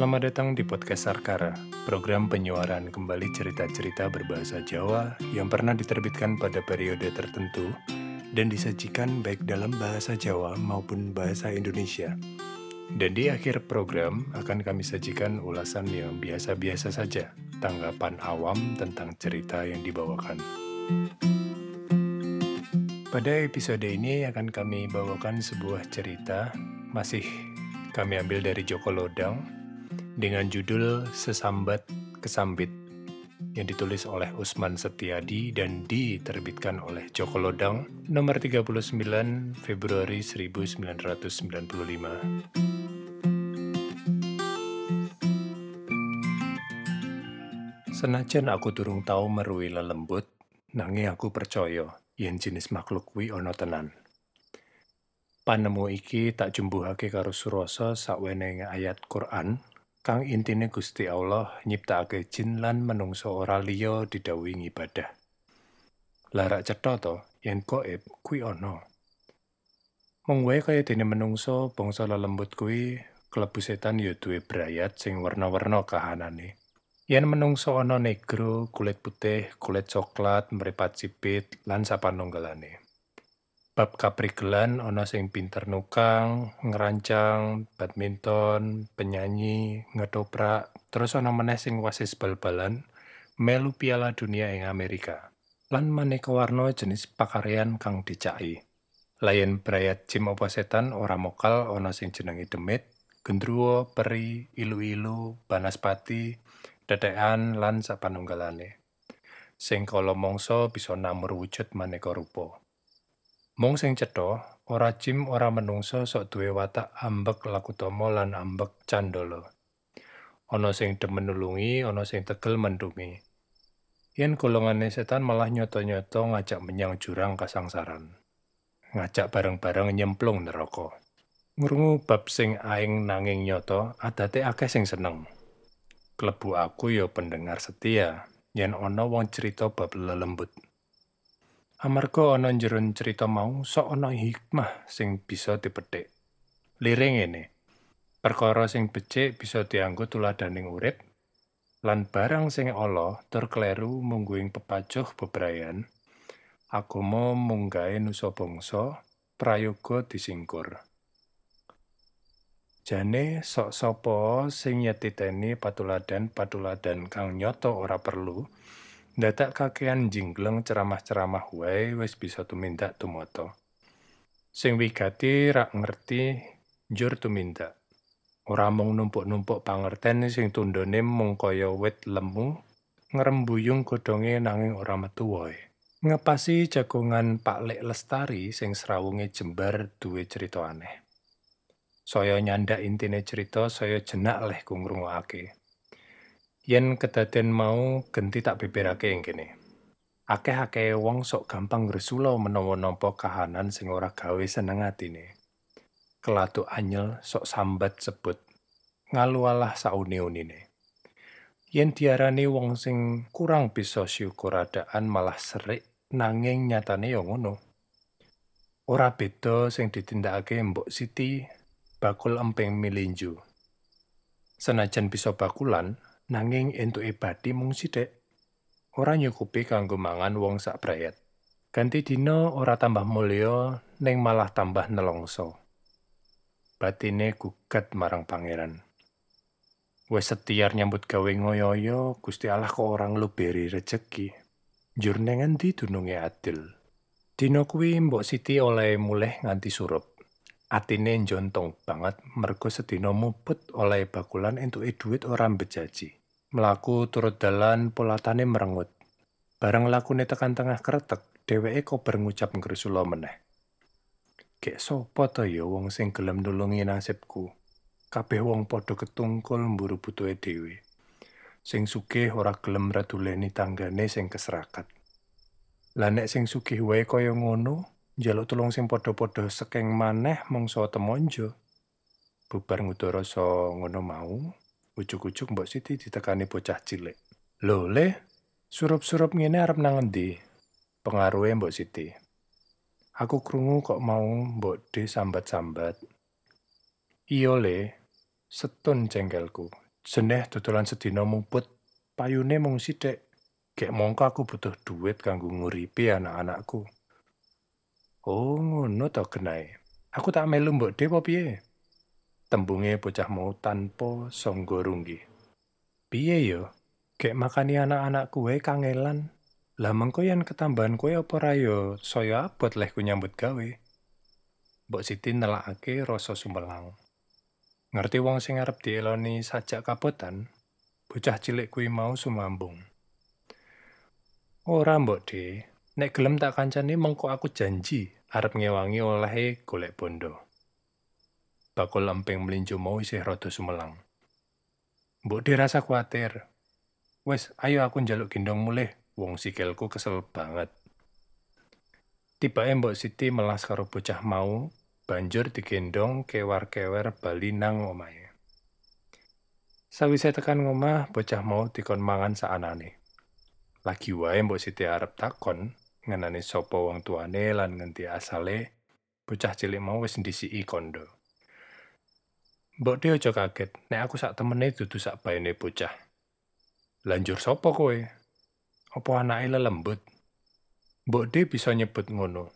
Selamat datang di Podcast Sarkara, program penyuaran kembali cerita-cerita berbahasa Jawa yang pernah diterbitkan pada periode tertentu dan disajikan baik dalam bahasa Jawa maupun bahasa Indonesia. Dan di akhir program akan kami sajikan ulasan yang biasa-biasa saja, tanggapan awam tentang cerita yang dibawakan. Pada episode ini akan kami bawakan sebuah cerita, masih kami ambil dari Joko Lodang, dengan judul Sesambat Kesambit yang ditulis oleh Usman Setiadi dan diterbitkan oleh Joko Lodang nomor 39 Februari 1995. Senajan aku durung tahu merui lelembut, nanging aku percaya yen jenis makhluk kuwi ana tenan. Panemu iki tak jumbuhake karo surasa sawenenge ayat Quran kang intine Gusti Allah nyiptakake jin lan menungso ora liya didhawuhi ibadah. Larak cetha to yen gaib kuwi ana. Mung wae kaya dene menungso bangsa lelembut kuwi klebu setan ya duwe brayat sing werna-werna kahanane. Yen menungso ana negro, kulit putih, kulit coklat, mripat sipit, lan sapanunggalane. Bab kaprigelan ana sing pinter nukang, ngerancang, badminton, penyanyi, ngedoprak, terus ana meneh sing wasis bal-balan, melu piala dunia ing Amerika. Lan maneka warna jenis pakaryan kang dicaki. Layan brayat jim apa setan ora mokal ana sing jenenge demit, gendruwo, peri, ilu-ilu, banaspati, dedekan lan sapanunggalane. Sing kala mangsa bisa namur wujud maneka rupa. Mung sing cetha, ora jim ora menungso sok duwe watak ambek lakutama lan ambek candala. Ana sing demen nulungi, ana sing tegel mendungi. Yen golongane setan malah nyoto-nyoto ngajak menyang jurang kasangsaran. Ngajak bareng-bareng nyemplung neraka. Ngrungu bab sing aing nanging nyoto, adate akeh sing seneng. Klebu aku ya pendengar setia, yen ana wong cerita bab lelembut. Amarga ana njeron cerita mau sok ana hikmah sing bisa dipetik. Lire ngene. Perkara sing becik bisa dianggo tuladaning urip lan barang sing ala tur kleru mungguing pepacuh bebrayan. Agama munggahe nusa bangsa, prayoga disingkur. Jane sok sapa sing nyetiteni patuladan-patuladan kang nyoto ora perlu, Dadak kakean jinggleng ceramah-ceramah wae wis bisa tumindak tumata. Sing wigati rak ngerti njur tumindak. Ora mung numpuk-numpuk pangerten sing tundone mung kaya wit lemu ngrembuyung godhonge nanging ora metu wae. Ngepasi jagongan Pak Lek Lestari sing srawunge jembar duwe cerita aneh. Saya nyandak intine cerita saya jenak leh kungrungokake. Yen kedaden mau genti tak beberake ing kene. Akeh-akeh wong sok gampang ngresula menawa nampa kahanan sing ora gawe seneng atine. Kelatu anyel sok sambat sebut ngalualah sauni-unine. Yen diarani wong sing kurang bisa syukur adaan malah serik nanging nyatane ya ngono. Ora beda sing ditindakake Mbok Siti bakul emping milinju. Senajan bisa bakulan, nanging entuke bathi mung sithik. Ora nyukupi kanggo mangan wong sak brayat. Ganti dina ora tambah mulya ning malah tambah nelongso. Batine gugat marang pangeran. Wes setiar nyambut gawe ngoyoyo, Gusti Allah kok orang luberi rejeki. Njur nang endi dununge adil. Dina kuwi Mbok Siti oleh mulih nganti surup. Atine njontong banget mergo sedina muput oleh bakulan entuke dhuwit ora bejaji. Mlaku turut dalan polatane merengut. Barang lakune tekan tengah kretek, dheweke kober ngucap ngresula meneh. Kek sapa ta ya wong sing gelem nulungi nasibku? Kabeh wong padha ketungkul mburu butuhe dhewe. Sing sugih ora gelem raduleni tanggane sing keserakat. Lah nek sing sugih wae kaya ngono, njaluk tulung sing padha-padha sekeng maneh mangsa temonjo. Bubar ngudara so ngono mau, Ujuk-ujuk Mbok Siti ditekani bocah cilik. Lho, Le, surup-surup ngene arep nang endi? Pengaruhe Mbok Siti. Aku krungu kok mau Mbok De sambat-sambat. Iya, Le, setun jengkelku. Seneh dodolan sedina mumput, payune mung sithik. Gek mongko aku butuh duit kanggo nguripi anak-anakku. Oh, ngono to genahe. Aku tak melu mbok de apa piye? Tembunge bocah mau tanpa sangga runggi. Piye yo? Gek makani anak-anakku wae kangelan. Lah mengko yen ketambahan kowe apa ra yo saya abot lehku nyambut gawe. Mbok Siti nelakake rasa sumelang. Ngerti wong sing arep dieloni sajak kabotan, bocah cilik kuwi mau sumambung. Ora mbok de, nek gelem tak kancani mengko aku janji arep ngewangi olehe golek bondo. Bakul lempeng melinjo mau isih rada sumelang. Mbok de rasa kuatir. Wes, ayo aku njaluk gendong mulih, wong sikilku kesel banget. Tibake Mbok Siti melas karo bocah mau, banjur digendong kewar-kewer bali nang omahe. Sawise tekan ngomah, bocah mau dikon mangan saanane. Lagi wae Mbok Siti arep takon ngenani sapa wong tuane lan ngendi asale, bocah cilik mau wis ndisiki kondo. Mbok de aja kaget, nek aku sak temene dudu sak baene bocah. Lanjur sapa kowe? Apa anake lelembut? Mbok de bisa nyebut ngono.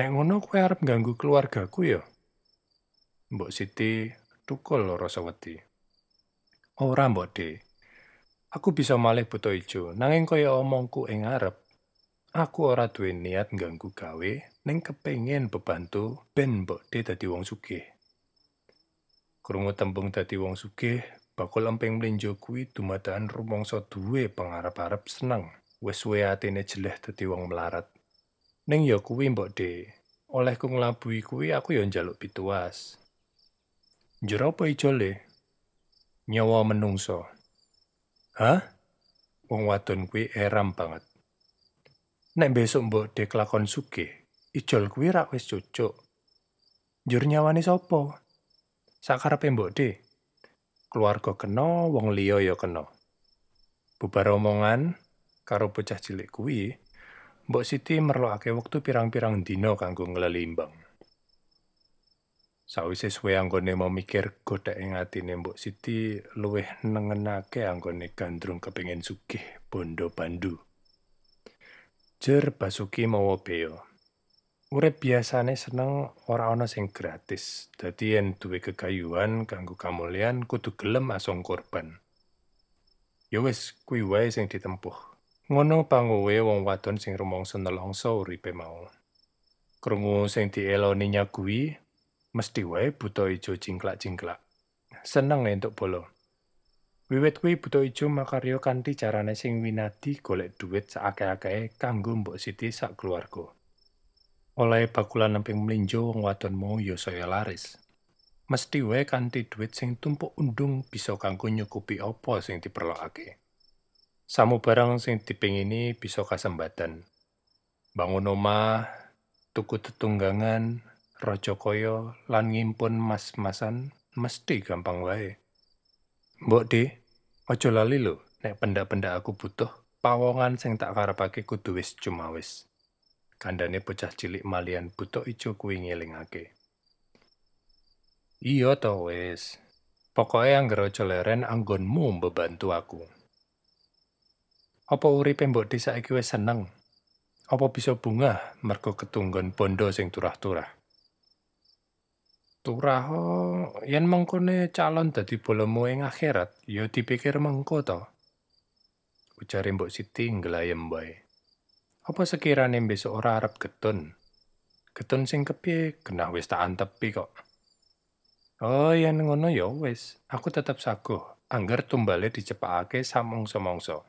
Nek ngono kowe arep ganggu keluargaku ya? Mbok Siti tukul rasa wedi. Ora mbok de. Aku bisa malih buta ijo, nanging kaya omongku ing ngarep. Aku ora duwe niat ganggu gawe, ning kepengin bebantu ben mbok de dadi wong sugih. Krungu tembung dadi wong sugih, bakul emping mlinjo kuwi dumadakan rumangsa duwe pangarep-arep seneng. Wis suwe atine jeleh dadi wong melarat. Ning ya kuwi mbok de, olehku nglabui kuwi aku ya njaluk pituas. Njur apa ijole? Nyawa menungso. Hah? Wong wadon kuwi eram banget. Nek besok mbok de kelakon sugih, ijol kuwi rak wis cucuk. Njur nyawane sapa? Sakarepe mbok. Keluarga kena, wong liya ya kena. Bubar omongan karo bocah cilik kuwi, Mbok Siti merlokake wektu pirang-pirang dina kanggo nglelimbang. Sawise suwe anggone memikir godhek ing atine Mbok Siti luwih nengenake anggone gandrung kepengin sugih bondo bandu. Jer Basuki mawa beo. Urip biasane seneng ora ana sing gratis. Dadi yen duwe kegayuhan kanggo kamulyan kudu gelem asong korban. Ya wis kuwi wae sing ditempuh. Ngono panguwe wong wadon sing rumangsa nelongso uripe mau. Krungu sing dieloni nyagui, mesti wae buta ijo jingklak-jingklak. Seneng entuk bolo. Wiwit kuwi buta ijo makarya kanthi carane sing winadi golek dhuwit sakake-akehe kanggo Mbok Siti sak keluarga. Oleh bakulan mlinjo wong wadon mau ya saya laris. Mesti wae kanthi dhuwit sing tumpuk undung bisa kanggo nyukupi apa sing diperlokake. Samu barang sing dipengini bisa kasembatan. Bangun omah, tuku tetunggangan, raja kaya lan ngimpun mas-masan mesti gampang wae. Mbok De, aja lali lho nek pendak-pendak aku butuh pawongan sing tak karepake kudu wis cuma Kandane bocah cilik malian butuh ijo kuwi ngelingake. Iya to wis. Pokoke anggere aja leren anggonmu mbebantu aku. Apa uripe mbok desa iki wis seneng? Apa bisa bunga mergo ketunggon bondo sing turah-turah? Turah oh, yen mengkone calon dadi bolomu ing akhirat, ya dipikir mengko to. Ucare Mbok Siti nglayem wae. Apa sekirane besok ora arep getun? Getun sing kepiye genah wis tak antepi kok. Oh, yen ngono ya wis, aku tetep saguh. Angger tumbale dicepakake samongso-mongso.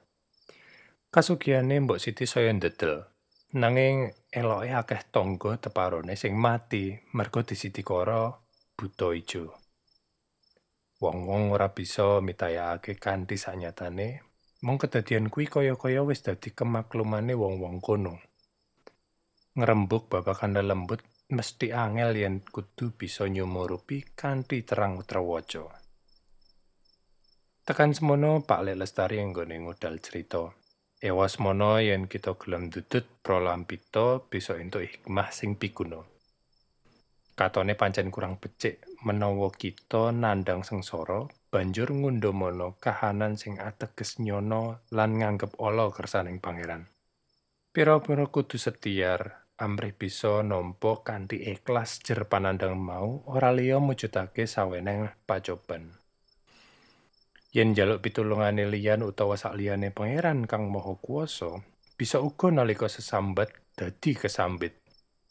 Kasugiane Mbok Siti saya ndedel. Nanging eloke akeh tangga teparone sing mati mergo disitikara buta ijo. Wong-wong ora bisa mitayakake kanthi sanyatane, mung kedadian kuwi kaya-kaya wis dadi kemaklumane wong-wong kono. Ngrembug babagan lembut mesti angel yen kudu bisa nyumurupi kanthi terang trewaca. Tekan semono Pak Lek Lestari nggone ngudal cerita. Ewas mono yen kita gelem dudut prolampita bisa entuk hikmah sing pikuno. Katone pancen kurang becik, menawa kita nandhang sengsara banjur ngundumono kahanan sing ateges nyono lan nganggep ala kersaning pangeran. Pira-pira kudu setiar amrih bisa nampa kanthi ikhlas jer panandhang mau ora liya mujudake saweneng pacoban. Yen njaluk pitulungane liyan utawa sakliyane pangeran kang maha kuwasa, bisa uga nalika sesambat dadi kesambit.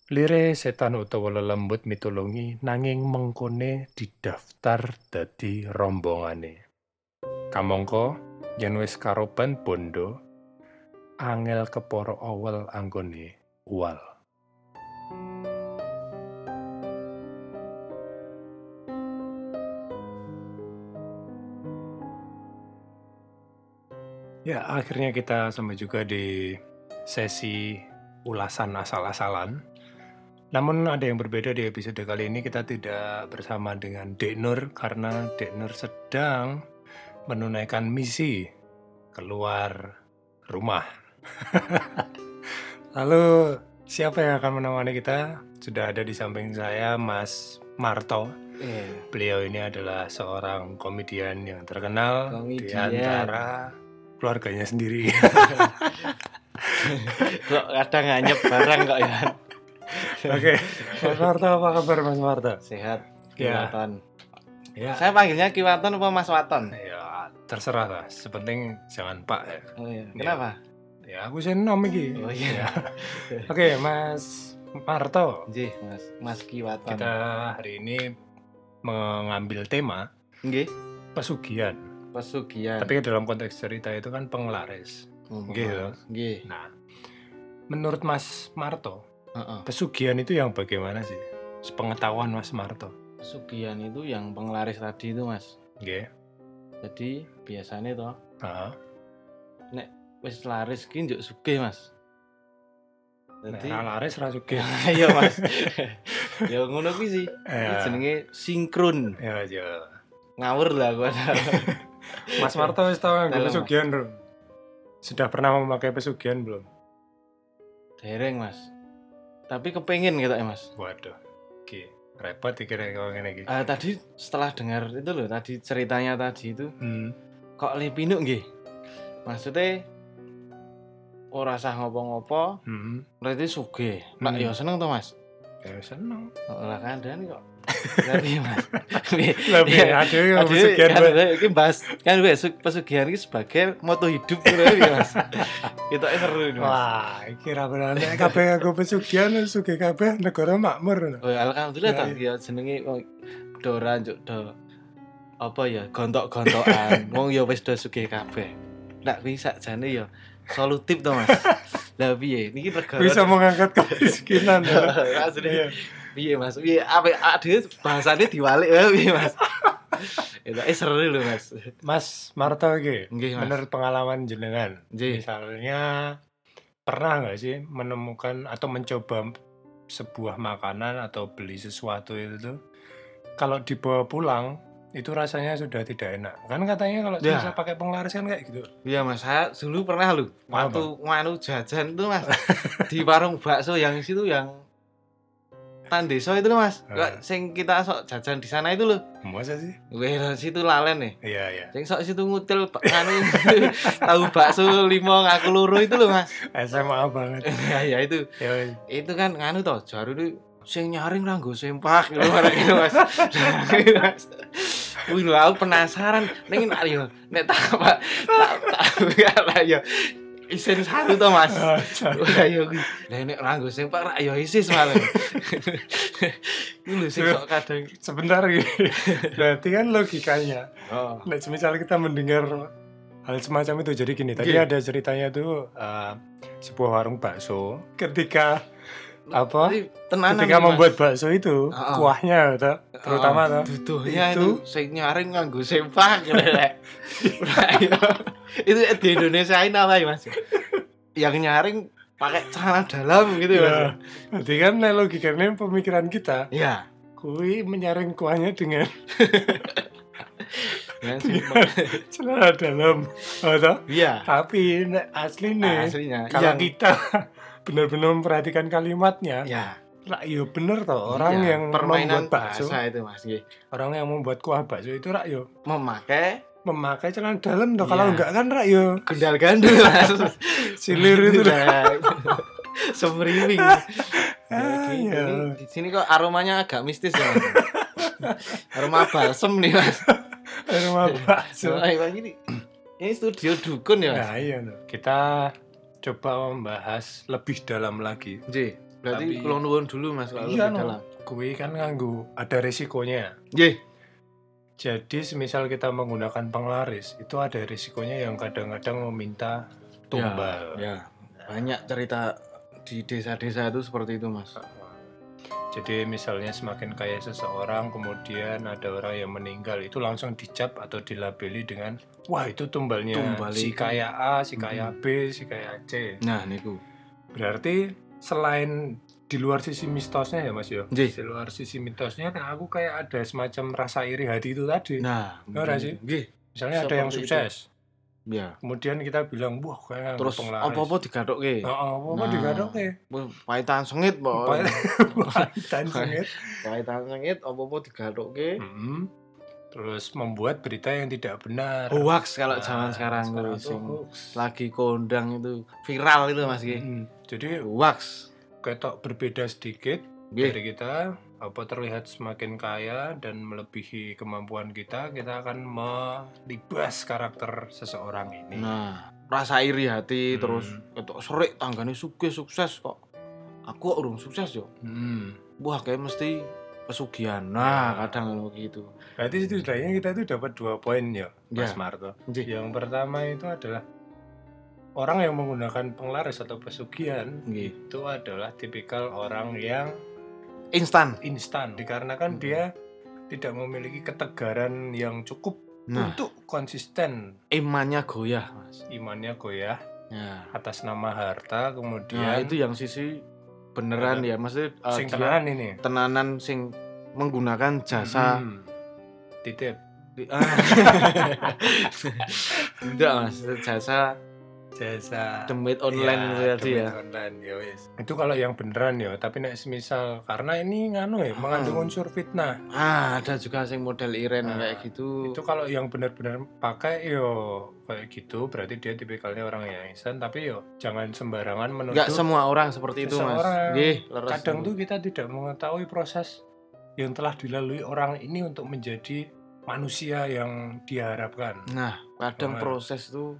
Lire setan utawa lelembut mitulungi nanging mengkone didaftar dadi rombongane. Kamangka yen wis karoban bondo, angel kepara awel anggone uwal. Ya, akhirnya kita sampai juga di sesi ulasan asal-asalan. Namun ada yang berbeda di episode kali ini kita tidak bersama dengan Dek Nur karena Dek Nur sedang menunaikan misi keluar rumah. Lalu siapa yang akan menemani kita? Sudah ada di samping saya Mas Marto. Iya. Beliau ini adalah seorang komedian yang terkenal di Komedian. antara keluarganya sendiri. Kok kadang nganyep barang kok ya. Oke, Mas Marto apa kabar Mas Marto? Sehat. Ya. Kiwaton. Ya, Saya panggilnya Kiwaton apa Mas Waton? ya terserah lah. Sepenting jangan Pak ya. Oh iya. Kenapa? Ya aku sih nom iki. Oh iya. Oke, Mas Marto. Nggih, Mas. Mas Kiwaton. Kita hari ini mengambil tema Nggih. pesugihan. Pesugihan. Tapi dalam konteks cerita itu kan penglaris. Oh, nggih, lho. Nggih. Nah, menurut Mas Marto, Pesugihan itu yang bagaimana sih? Sepengetahuan Mas Marto. Pesugihan itu yang penglaris tadi itu, Mas. Nggih. Jadi biasanya toh Heeh. wis laris ki njuk sugih, Mas. Nek Jadi ra laris ra sugih. Iya, Mas. ya ngono kuwi sih. Ini Ya. jenenge sinkron. Ya, ya. Ngawur lah gua. Mas Marto wis tau nganggo pesugihan belum? Sudah pernah memakai pesugihan belum? Dereng, Mas. Tapi kepengen gitu ya, Mas. Waduh. Oke, repot dikira kalau ngene iki. Ah, tadi setelah dengar itu loh, tadi ceritanya tadi itu Hmm. kok lepinuk nggih. Maksudnya ora sah ngopo-ngopo, Hmm. berarti. Pak Hmm. yo seneng to, Mas. Ya seneng. Ora kandhan kok. Berarti Mas. Iya. aduh yang pesugihan. kan iki bahas kan gue su- pesugihan iki sebagai moto hidup gitu ya, Mas. Itu seru ini, Mas. Wah, iki ra bener nek kabeh aku pesugihan sugih kabeh negara makmur. Oh, alhamdulillah Ya, toh ya jenenge wong dora njuk do apa ya gontok-gontokan. Wong ya wis do sugih kabeh. Ndak kuwi sakjane ya solutif to, Mas. Lah piye? Niki negara Bisa mengangkat kemiskinan. ya. Asli. Iya. Piye, Mas? Piye apa ade bahasane diwalik ya piye, Mas? Itu eh seru lho, Mas. Mas Marto iki, menurut pengalaman jenengan, Nggih. misalnya pernah nggak sih menemukan atau mencoba sebuah makanan atau beli sesuatu itu tuh kalau dibawa pulang itu rasanya sudah tidak enak kan katanya kalau Ya. bisa pakai penglaris kan kayak gitu Iya mas, saya dulu pernah lu waktu nganu jajan tuh mas di warung bakso yang situ yang Tandeso itu loh mas, Ah. sing kita sok jajan di sana itu loh, masa sih. Wih, situ lalen nih, iya iya. Sing sok situ ngutil nganu tahu bakso limo ngaku luru itu loh mas, SMA banget. Ya ya itu, ya wes. itu kan nganu toh, jaru itu sing nyaring ranggo sempak gitu mas. Wih, aku penasaran, nengin ayo, nek tak pak, tak tak tak ya, isen satu toh mas. Ah, Wah yo kuwi. Lah nek ranggo sing Pak rak yo isis malah. Lho sing sok kadang. sebentar gitu berarti kan logikanya Oh. Nah, misal kita mendengar hal semacam itu jadi gini tadi Iya. ada ceritanya tuh uh, sebuah warung bakso ketika apa Tapi tenanan ketika membuat bakso itu Ah, ah. kuahnya gitu, terutama Oh, tuh duduhnya itu- itu sing nyaring nganggo sempak gitu iya. Itu di Indonesia ini apa ya Mas? Yang nyaring pakai celana dalam gitu ya. ya, Mas. berarti kan nah, logikanya pemikiran kita Iya. kui menyaring kuahnya dengan Ya, celana dalam atau Iya. tapi asli nih Aslinya. kalau Yang kita benar-benar memperhatikan kalimatnya. Ya. rak yo bener toh orang Iya, yang permainan membuat bakso. bahasa itu mas orang yang membuat kuah bakso itu rak yo. Memakai? Memakai celana dalam toh Iya. kalau enggak kan rak yo. Gendal gandul silir itu Nah, semeriwing Ah, iya. Ini di sini kok aromanya agak mistis ya aroma balsem nih mas. Rumah bakso ini ini studio dukun ya mas. Nah iya no. kita coba membahas lebih dalam lagi. Nggih, berarti Tapi- kalau nuwun dulu mas kalau Iya, lebih no. dalam. Gue kan nganggu ada risikonya Nggih. jadi semisal kita menggunakan penglaris itu ada risikonya yang kadang-kadang meminta tumbal. ya. Banyak cerita di desa-desa itu seperti itu mas Jadi misalnya semakin kaya seseorang, kemudian ada orang yang meninggal, itu langsung dicap atau dilabeli dengan wah itu tumbalnya Tumbal si itu. kaya A, si kaya B, si kaya C. nah niku Berarti selain di luar sisi mistosnya ya Mas yo. Nggih. Di luar sisi mitosnya nah aku kayak ada semacam rasa iri hati itu tadi. nah Ora sih? nggih misalnya ada yang sukses, ya kemudian kita bilang wah kayak terus apa-apa digadokke Oh, apa-apa Nah. digadokke. Wah, pahitan sengit po Pahitan sengit. pahitan sengit apa-apa digadokke Mm-mm. Terus membuat berita yang tidak benar. hoax kalau Nah, zaman sekarang sekarang tuh sing lagi kondang itu viral itu mas Nggih. Mm. Jadi hoax ketok berbeda sedikit Nggih. dari kita apa terlihat semakin kaya dan melebihi kemampuan kita, kita akan melibas karakter seseorang ini. Nah, rasa iri hati Hmm. terus ketok serik tanggane sugih sukses kok. Aku urung sukses yo. Hmm. Wah, kayak mesti pesugihan. Nah, Ya. kadang gitu. Berarti setidaknya kita itu dapat dua poin ya, Mas Ya. Marto. Nggih. Yang pertama itu adalah orang yang menggunakan penglaris atau pesugihan Nggih. itu adalah tipikal orang yang Instan. instan dikarenakan Hmm. dia tidak memiliki ketegaran yang cukup Nah, untuk konsisten imannya goyah, Mas. imannya goyah Ya. atas nama harta Nah, kemudian itu yang sisi beneran ya, maksudnya uh, sing tenanan ini tenanan sing menggunakan jasa Hmm. titip ah. Tidak, Mas. Jasa jasa demit online Ya, tadi domain ya. online, ya wis. itu kalau yang beneran ya tapi nek semisal karena ini nganu ya Ah. mengandung unsur fitnah Ah, ada juga sing model iren Nah, kayak gitu. itu kalau yang benar-benar pakai yo kayak gitu berarti dia tipikalnya orang yang instan tapi yo jangan sembarangan menuduh Enggak semua orang seperti itu, Mas. Leres kadang dulu. tuh kita tidak mengetahui proses yang telah dilalui orang ini untuk menjadi manusia yang diharapkan. Nah, kadang Bener. proses tuh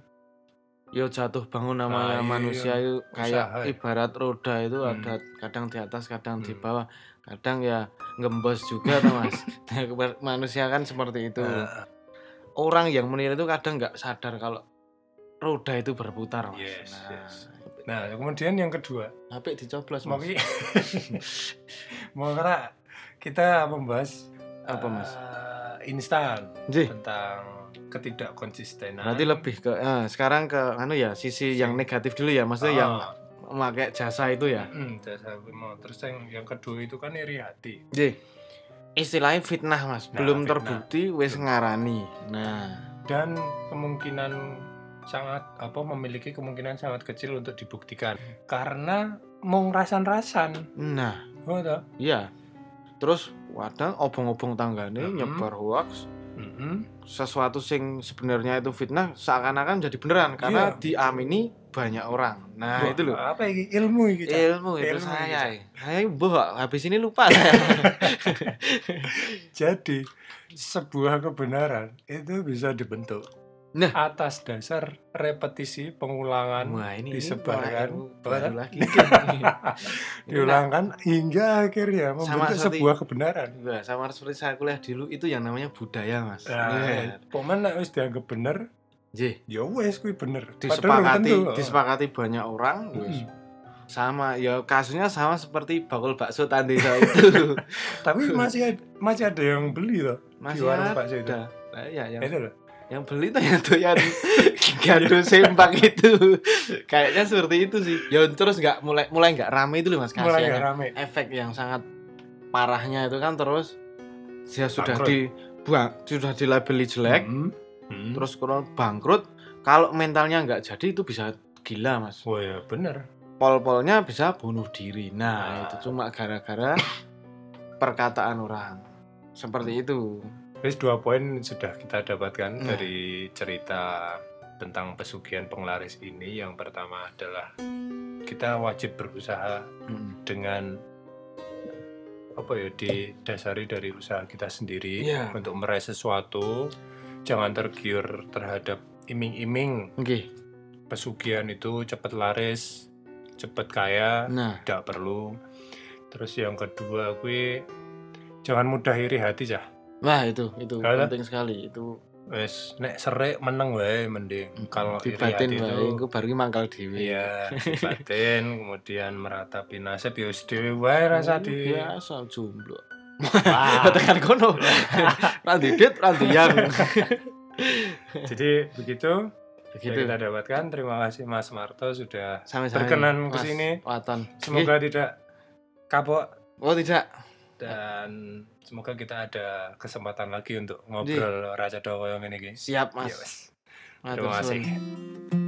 yo jatuh bangun namanya Nah, iya, manusia itu kayak Usaha. ibarat roda itu Hmm. ada kadang di atas, kadang di Hmm. bawah. Kadang ya ngembos juga tuh, Mas. Nah, manusia kan seperti itu. Nah, Orang yang menilai itu kadang nggak sadar kalau roda itu berputar, Mas. Yes, nah, yes. nah, kemudian yang kedua, HP dicoblos, Mas. mau kira kita membahas Apa, Mas? eh, instan tentang ketidakkonsistenan. Berarti lebih ke eh, sekarang ke anu ya, sisi yang negatif dulu ya, maksudnya yang Ah, memakai jasa itu ya. mm, jasa mau. Terus yang yang kedua itu kan iri hati. Nggih. Istilahnya fitnah, Mas. Nah, Belum fitnah. terbukti wis ngarani. Nah, dan kemungkinan sangat apa memiliki kemungkinan sangat kecil untuk dibuktikan karena mau ngerasan-rasan nah, oh iya. Terus kadang obong-obong tanggane Mhm. nyebar hoax Mm-mm. sesuatu sing sebenarnya itu fitnah seakan-akan jadi beneran karena Iya. diamini banyak orang. Nah, Wah, itu loh. apa ini ilmu ini Cak. Ilmu itu Ilmu saya. Saya boh habis ini lupa saya. jadi sebuah kebenaran itu bisa dibentuk Nah. atas dasar repetisi pengulangan Wah, ini ini disebarkan ilmu Apa? baru lagi. diulangkan hingga akhirnya membentuk seperti- sebuah kebenaran Nah, sama seperti saya kuliah dulu itu yang namanya budaya, Mas. nah, Iya. pomen nek wis dianggap bener Nggih. ya wes kuwi bener disepakati tentu. disepakati banyak orang wis. Mm. sama ya kasusnya sama seperti bakul bakso tadi itu tapi masih masih ada yang beli loh masih warung ada bakso itu. Nah, ya yang itu loh yang beli tuh yang doyan gado sembang itu kayaknya seperti itu sih ya terus nggak mulai mulai nggak rame itu loh mas mulai nggak rame efek yang sangat parahnya itu kan terus dia sudah Bangkrut. di buang sudah dilabeli jelek Hmm. Hmm. terus kalau bangkrut kalau mentalnya nggak jadi itu bisa gila mas wah ya bener pol-polnya bisa bunuh diri. Nah, Nah. itu cuma gara-gara perkataan orang. Seperti itu. Wis dua poin sudah kita dapatkan Nah. dari cerita tentang pesugihan penglaris ini. Yang pertama adalah kita wajib berusaha Mm. dengan apa ya didasari dari usaha kita sendiri Iya. untuk meraih sesuatu. Jangan tergiur terhadap iming-iming Oke. pesugihan itu cepat laris, cepat kaya, Nah, tidak perlu. Terus yang kedua gue jangan mudah iri hati cah. Nah itu itu Ada? penting sekali itu Wes nek serik meneng wae mending. Kalau iri dibatin hati wae iku baru mangkal dhewe. iya dibatin kemudian meratapi nasib ya wis dhewe wae rasa di biasa jomblo. Wah. Tekan kono. Ranti dit, ranti yang. Jadi begitu Begitu. kita dapatkan. Terima kasih Mas Marto sudah Sampai-sampai. berkenan ke sini. Waton. Semoga tidak kapok. Oh tidak. Dan semoga kita ada kesempatan lagi untuk ngobrol raja dowo yang ini guys. Siap, Mas. Iya, Terima kasih.